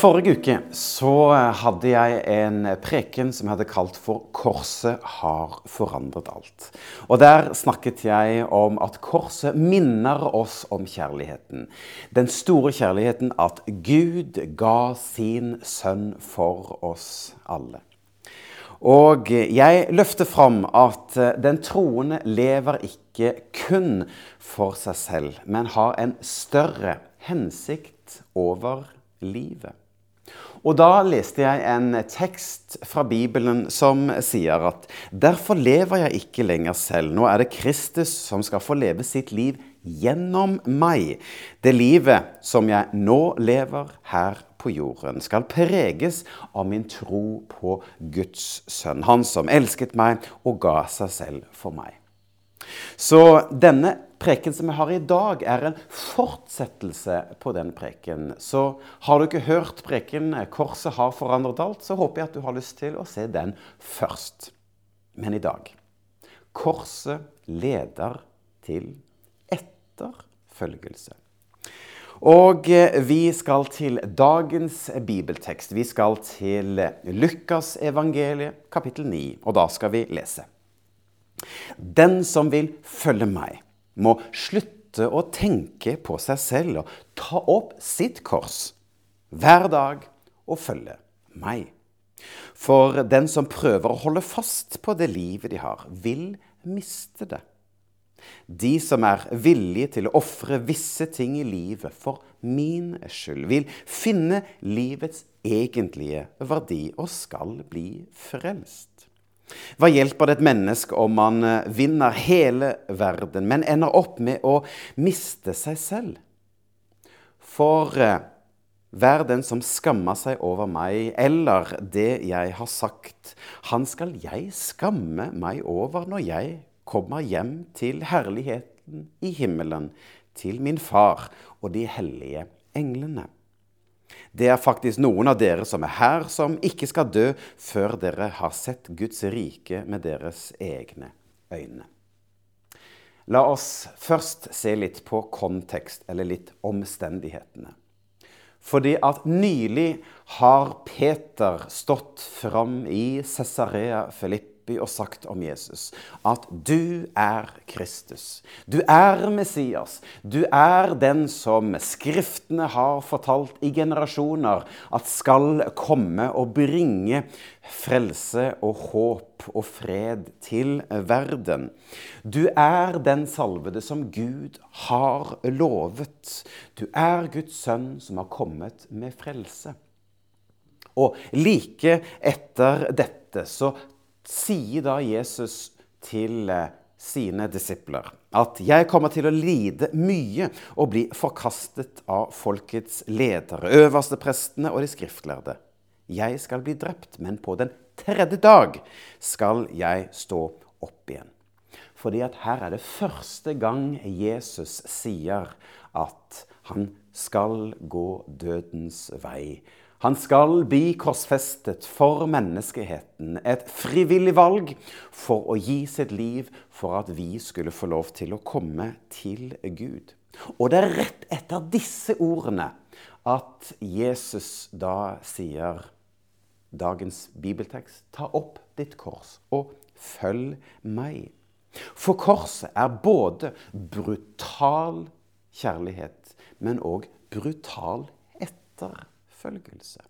Forrige uke så hadde jeg en preken som jeg hadde kalt for 'Korset har forandret alt'. Og Der snakket jeg om at korset minner oss om kjærligheten. Den store kjærligheten at Gud ga sin sønn for oss alle. Og jeg løfter fram at den troende lever ikke kun for seg selv, men har en større hensikt over livet. Og da leste jeg en tekst fra Bibelen som sier at derfor lever jeg ikke lenger selv. Nå er det Kristus som skal få leve sitt liv gjennom meg. Det livet som jeg nå lever her på jorden, skal preges av min tro på Guds sønn. Han som elsket meg og ga seg selv for meg. Så denne preken som vi har i dag, er en fortsettelse på den preken. Så har du ikke hørt preken 'Korset har forandret alt', så håper jeg at du har lyst til å se den først. Men i dag Korset leder til etterfølgelse. Og vi skal til dagens bibeltekst. Vi skal til Lukas evangeliet, kapittel 9, og da skal vi lese. Den som vil følge meg, må slutte å tenke på seg selv og ta opp sitt kors hver dag og følge meg. For den som prøver å holde fast på det livet de har, vil miste det. De som er villige til å ofre visse ting i livet for min skyld, vil finne livets egentlige verdi og skal bli frelst. Hva hjelper det et menneske om man eh, vinner hele verden, men ender opp med å miste seg selv? For vær hver den som skammer seg over meg eller det jeg har sagt, han skal jeg skamme meg over når jeg kommer hjem til herligheten i himmelen, til min far og de hellige englene. Det er faktisk noen av dere som er her, som ikke skal dø før dere har sett Guds rike med deres egne øyne. La oss først se litt på kontekst, eller litt omstendighetene. Fordi at nylig har Peter stått fram i Cesarea Filipp Filippi og sagt om Jesus at du er Kristus. Du er Messias. Du er den som Skriftene har fortalt i generasjoner at skal komme og bringe frelse og håp og fred til verden. Du er den salvede som Gud har lovet. Du er Guds sønn som har kommet med frelse. Og like etter dette så sier da Jesus til eh, sine disipler at 'jeg kommer til å lide mye og bli forkastet av folkets ledere, øverste prestene og de skriftlærde'. 'Jeg skal bli drept, men på den tredje dag skal jeg stå opp igjen'. Fordi at her er det første gang Jesus sier at han skal gå dødens vei han skal bli korsfestet for menneskeheten. Et frivillig valg for å gi sitt liv for at vi skulle få lov til å komme til Gud. Og det er rett etter disse ordene at Jesus da sier dagens bibeltekst Ta opp ditt kors og følg meg. For korset er både brutal kjærlighet, men òg brutal etterkjærlighet etterfølgelse.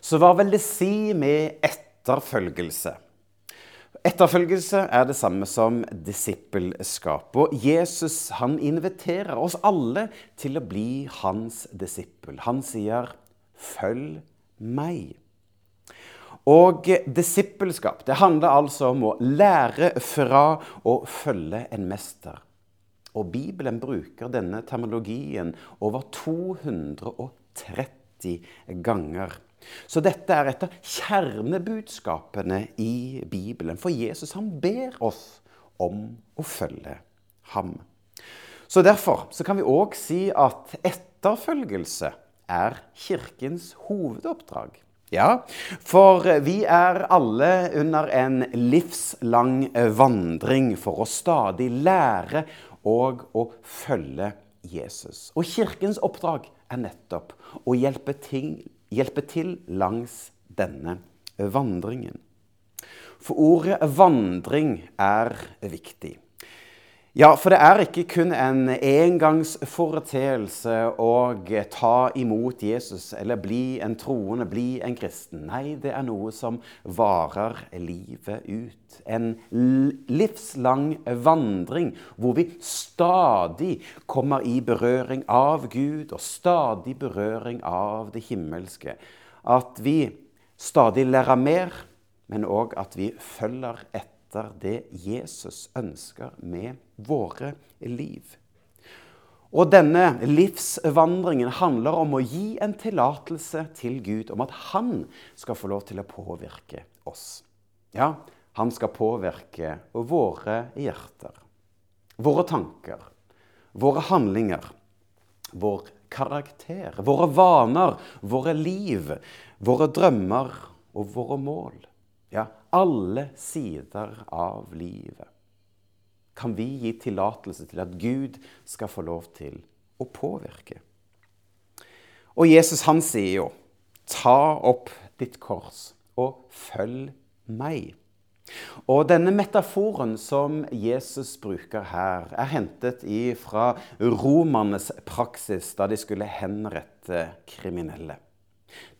Så hva vil det si med etterfølgelse? Etterfølgelse er det samme som disippelskap. Og Jesus han inviterer oss alle til å bli hans disippel. Han sier 'følg meg'. Og disippelskap det handler altså om å lære fra å følge en mester. Og Bibelen bruker denne terminologien over 200 30 ganger. Så dette er et av kjernebudskapene i Bibelen. For Jesus han ber oss om å følge ham. Så Derfor så kan vi òg si at etterfølgelse er Kirkens hovedoppdrag. Ja, for vi er alle under en livslang vandring for å stadig lære og å følge Jesus. Og Kirkens oppdrag er nettopp å hjelpe til, hjelpe til langs denne vandringen. For ordet vandring er viktig. Ja, for det er ikke kun en engangsforeteelse å ta imot Jesus eller bli en troende, bli en kristen. Nei, det er noe som varer livet ut. En livslang vandring hvor vi stadig kommer i berøring av Gud og stadig berøring av det himmelske. At vi stadig lærer mer, men òg at vi følger etter det Jesus ønsker med våre liv. Og denne livsvandringen handler om å gi en tillatelse til Gud om at han skal få lov til å påvirke oss. Ja, han skal påvirke våre hjerter, våre tanker, våre handlinger, vår karakter, våre vaner, våre liv, våre drømmer og våre mål. Ja, alle sider av livet kan vi gi tillatelse til at Gud skal få lov til å påvirke. Og Jesus han sier jo, 'Ta opp ditt kors og følg meg'. Og denne metaforen som Jesus bruker her, er hentet fra romernes praksis da de skulle henrette kriminelle.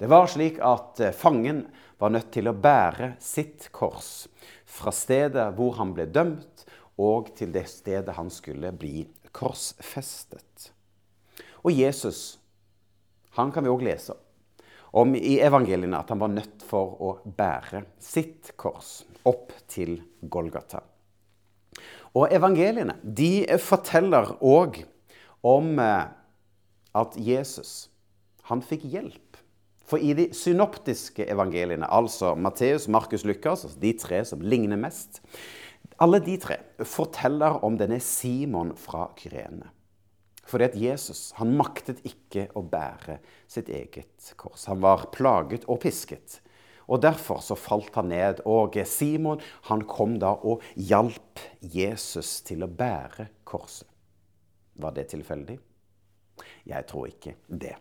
Det var slik at fangen var nødt til å bære sitt kors fra stedet hvor han ble dømt, og til det stedet han skulle bli korsfestet. Og Jesus, han kan vi òg lese om i evangeliene at han var nødt for å bære sitt kors opp til Golgata. Og evangeliene de forteller òg om eh, at Jesus han fikk hjelp for i de synoptiske evangeliene, altså Matteus, Markus, Lukas, altså de tre som ligner mest, alle de tre forteller om denne Simon fra Kyrene. Fordi at Jesus han maktet ikke å bære sitt eget kors. Han var plaget og pisket. Og Derfor så falt han ned. Og Simon han kom da og hjalp Jesus til å bære korset. Var det tilfeldig? Jeg tror ikke det.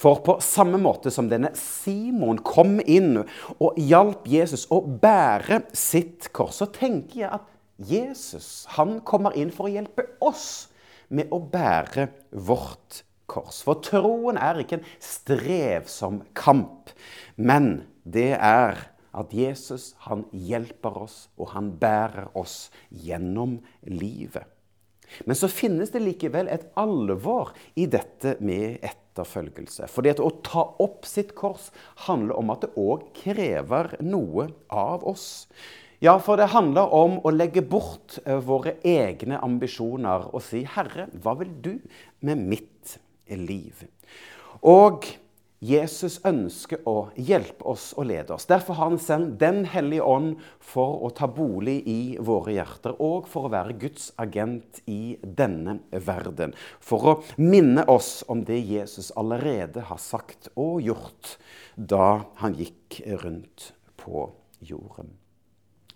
For på samme måte som denne Simon kom inn og hjalp Jesus å bære sitt kors, så tenker jeg at Jesus han kommer inn for å hjelpe oss med å bære vårt kors. For troen er ikke en strevsom kamp, men det er at Jesus han hjelper oss, og han bærer oss gjennom livet. Men så finnes det likevel et alvor i dette med etterfølgelse. Fordi at å ta opp sitt kors handler om at det òg krever noe av oss. Ja, for det handler om å legge bort eh, våre egne ambisjoner og si 'Herre, hva vil du med mitt liv?' Og Jesus ønsker å hjelpe oss og lede oss. Derfor har han sendt Den hellige ånd for å ta bolig i våre hjerter, og for å være Guds agent i denne verden. For å minne oss om det Jesus allerede har sagt og gjort da han gikk rundt på jorden.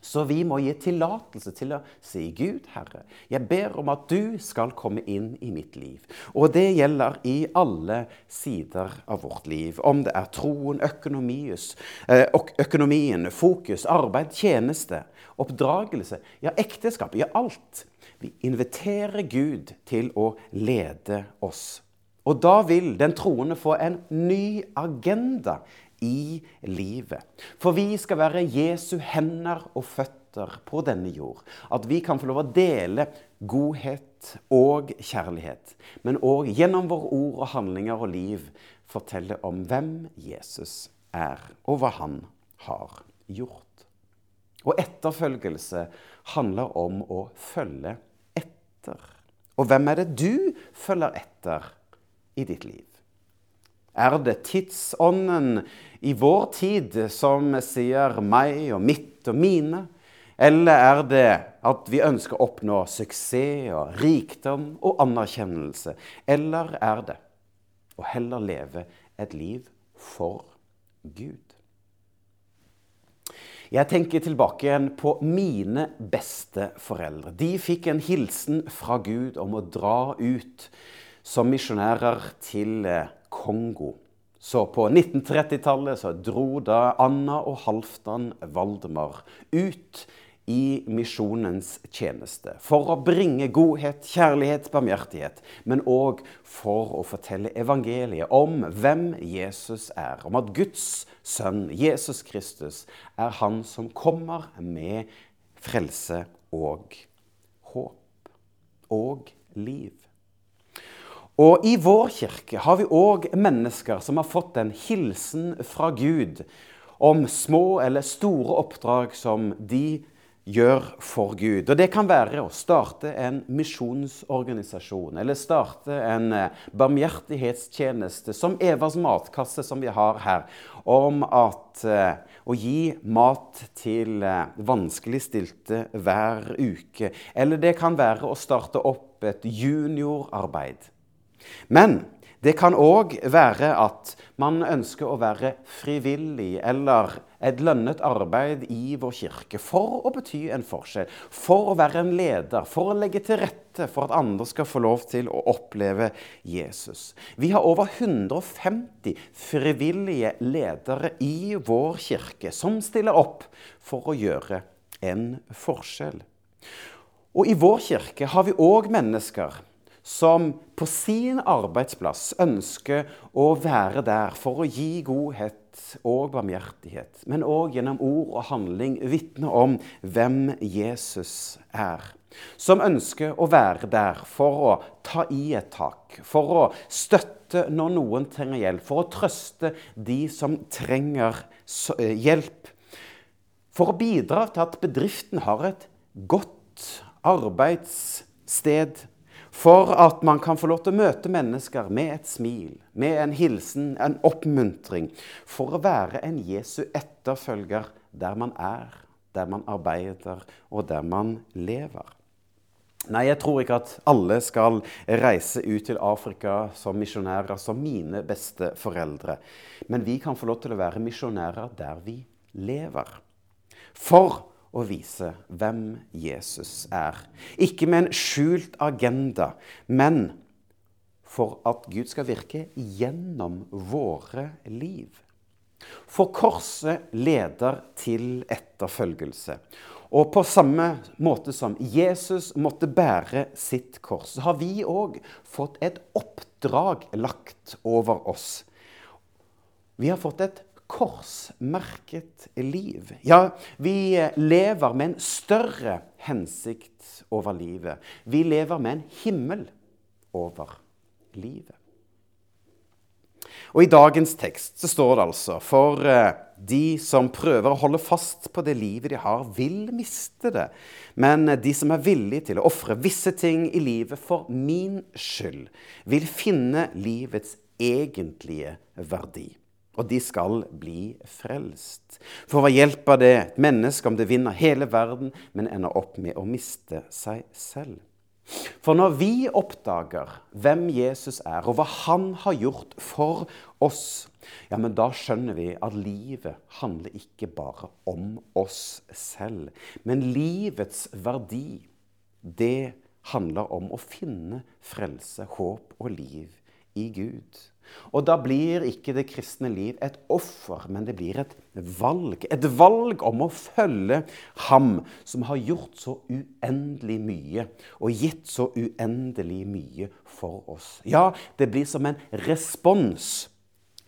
Så vi må gi tillatelse til å si, Gud, Herre, jeg ber om at du skal komme inn i mitt liv. Og det gjelder i alle sider av vårt liv. Om det er troen, eh, økonomien, fokus, arbeid, tjeneste, oppdragelse, ja, ekteskap, ja, alt. Vi inviterer Gud til å lede oss. Og da vil den troende få en ny agenda i livet. For vi skal være Jesu hender og føtter på denne jord. At vi kan få lov å dele godhet og kjærlighet. Men òg gjennom våre ord og handlinger og liv fortelle om hvem Jesus er, og hva han har gjort. Og etterfølgelse handler om å følge etter. Og hvem er det du følger etter i ditt liv? Er det tidsånden i vår tid som sier meg og mitt og mine? Eller er det at vi ønsker å oppnå suksess og rikdom og anerkjennelse? Eller er det å heller leve et liv for Gud? Jeg tenker tilbake igjen på mine beste foreldre. De fikk en hilsen fra Gud om å dra ut som misjonærer til eh, Kongo. Så på 1930-tallet så dro da Anna og Halvdan Valdemar ut i misjonens tjeneste. For å bringe godhet, kjærlighet, barmhjertighet, men òg for å fortelle evangeliet om hvem Jesus er. Om at Guds sønn, Jesus Kristus, er han som kommer med frelse og håp. Og liv. Og i vår kirke har vi òg mennesker som har fått en hilsen fra Gud om små eller store oppdrag som de gjør for Gud. Og Det kan være å starte en misjonsorganisasjon eller starte en eh, barmhjertighetstjeneste som Evas matkasse, som vi har her, om at eh, å gi mat til eh, vanskeligstilte hver uke. Eller det kan være å starte opp et juniorarbeid. Men det kan òg være at man ønsker å være frivillig eller et lønnet arbeid i vår kirke for å bety en forskjell, for å være en leder, for å legge til rette for at andre skal få lov til å oppleve Jesus. Vi har over 150 frivillige ledere i vår kirke som stiller opp for å gjøre en forskjell. Og i vår kirke har vi òg mennesker som på sin arbeidsplass ønsker å være der for å gi godhet og barmhjertighet, men òg gjennom ord og handling vitne om hvem Jesus er. Som ønsker å være der for å ta i et tak, for å støtte når noen trenger hjelp, for å trøste de som trenger eh, hjelp. For å bidra til at bedriften har et godt arbeidssted for at man kan få lov til å møte mennesker med et smil, med en hilsen, en oppmuntring. For å være en Jesu etterfølger der man er, der man arbeider og der man lever. Nei, jeg tror ikke at alle skal reise ut til Afrika som misjonærer, som mine beste foreldre. Men vi kan få lov til å være misjonærer der vi lever. For å vise hvem Jesus er. Ikke med en skjult agenda, men for at Gud skal virke gjennom våre liv. For korset leder til etterfølgelse. Og på samme måte som Jesus måtte bære sitt kors, har vi òg fått et oppdrag lagt over oss. Vi har fått et korsmerket liv. Ja, vi lever med en større hensikt over livet. Vi lever med en himmel over livet. Og I dagens tekst så står det altså for eh, de som prøver å holde fast på det livet de har, vil miste det. Men de som er villige til å ofre visse ting i livet for min skyld, vil finne livets egentlige verdi og de skal bli frelst. For hva hjelper det et menneske om det vinner hele verden, men ender opp med å miste seg selv? For når vi oppdager hvem Jesus er, og hva han har gjort for oss, ja, men da skjønner vi at livet handler ikke bare om oss selv. Men livets verdi, det handler om å finne frelse, håp og liv i Gud. Og da blir ikke det kristne liv et offer, men det blir et valg. Et valg om å følge Ham som har gjort så uendelig mye, og gitt så uendelig mye for oss. Ja, det blir som en respons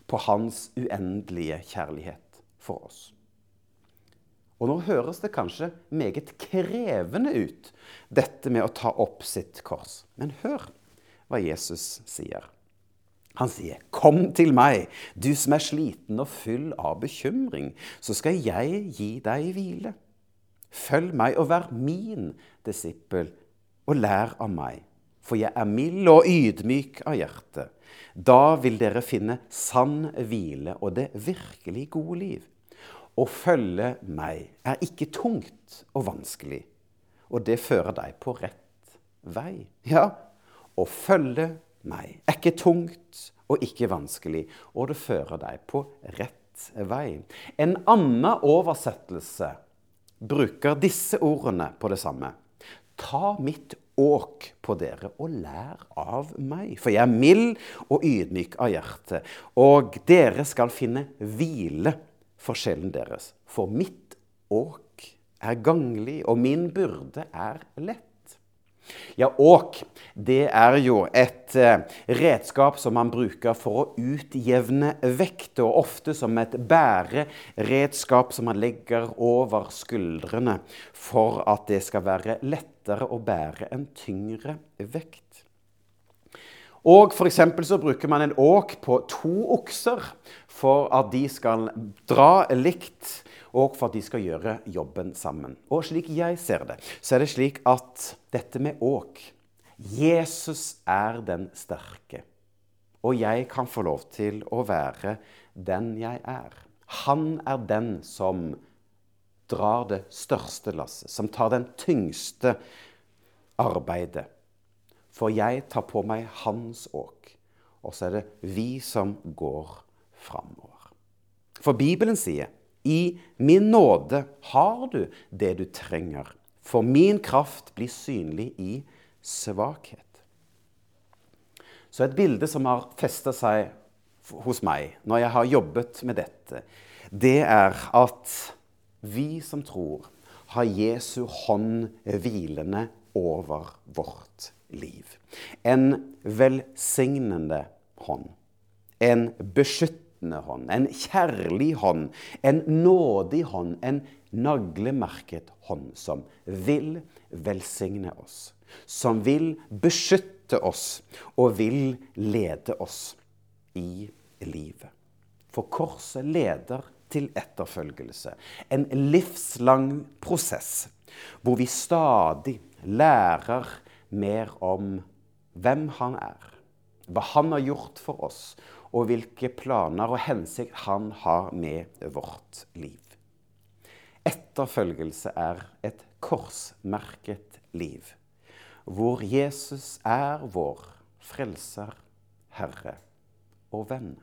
på Hans uendelige kjærlighet for oss. Og nå høres det kanskje meget krevende ut, dette med å ta opp sitt kors. Men hør hva Jesus sier. Han sier, 'Kom til meg, du som er sliten og full av bekymring, så skal jeg gi deg hvile.' 'Følg meg og vær min disippel, og lær av meg.' 'For jeg er mild og ydmyk av hjerte.' 'Da vil dere finne sann hvile og det virkelig gode liv.' 'Å følge meg er ikke tungt og vanskelig, og det fører deg på rett vei.' Ja, å følge meg. Er ikke tungt og ikke vanskelig, og det fører deg på rett vei. En annen oversettelse bruker disse ordene på det samme. Ta mitt åk på dere og lær av meg, for jeg er mild og ydmyk av hjerte, og dere skal finne hvile for sjelen deres. For mitt åk er ganglig, og min byrde er lett. Ja, åk det er jo et eh, redskap som man bruker for å utjevne vekt, og ofte som et bæreredskap som man legger over skuldrene for at det skal være lettere å bære en tyngre vekt. Og F.eks. så bruker man en åk på to okser for at de skal dra likt og for at de skal gjøre jobben sammen. Og slik jeg ser det, så er det slik at dette med åk Jesus er den sterke, og jeg kan få lov til å være den jeg er. Han er den som drar det største lasset, som tar den tyngste arbeidet. For jeg tar på meg hans åk, og så er det vi som går framover. For Bibelen sier i min nåde har du det du trenger, for min kraft blir synlig i svakhet. Så et bilde som har festa seg hos meg når jeg har jobbet med dette, det er at vi som tror, har Jesu hånd hvilende over vårt liv. En velsignende hånd. En beskyttende beskyttende hånd, en kjærlig hånd, en nådig hånd, en naglemerket hånd som vil velsigne oss, som vil beskytte oss og vil lede oss i livet. For korset leder til etterfølgelse. En livslang prosess hvor vi stadig lærer mer om hvem han er, hva han har gjort for oss, og hvilke planer og hensikt han har med vårt liv. Etterfølgelse er et korsmerket liv, hvor Jesus er vår frelser, Herre og venn.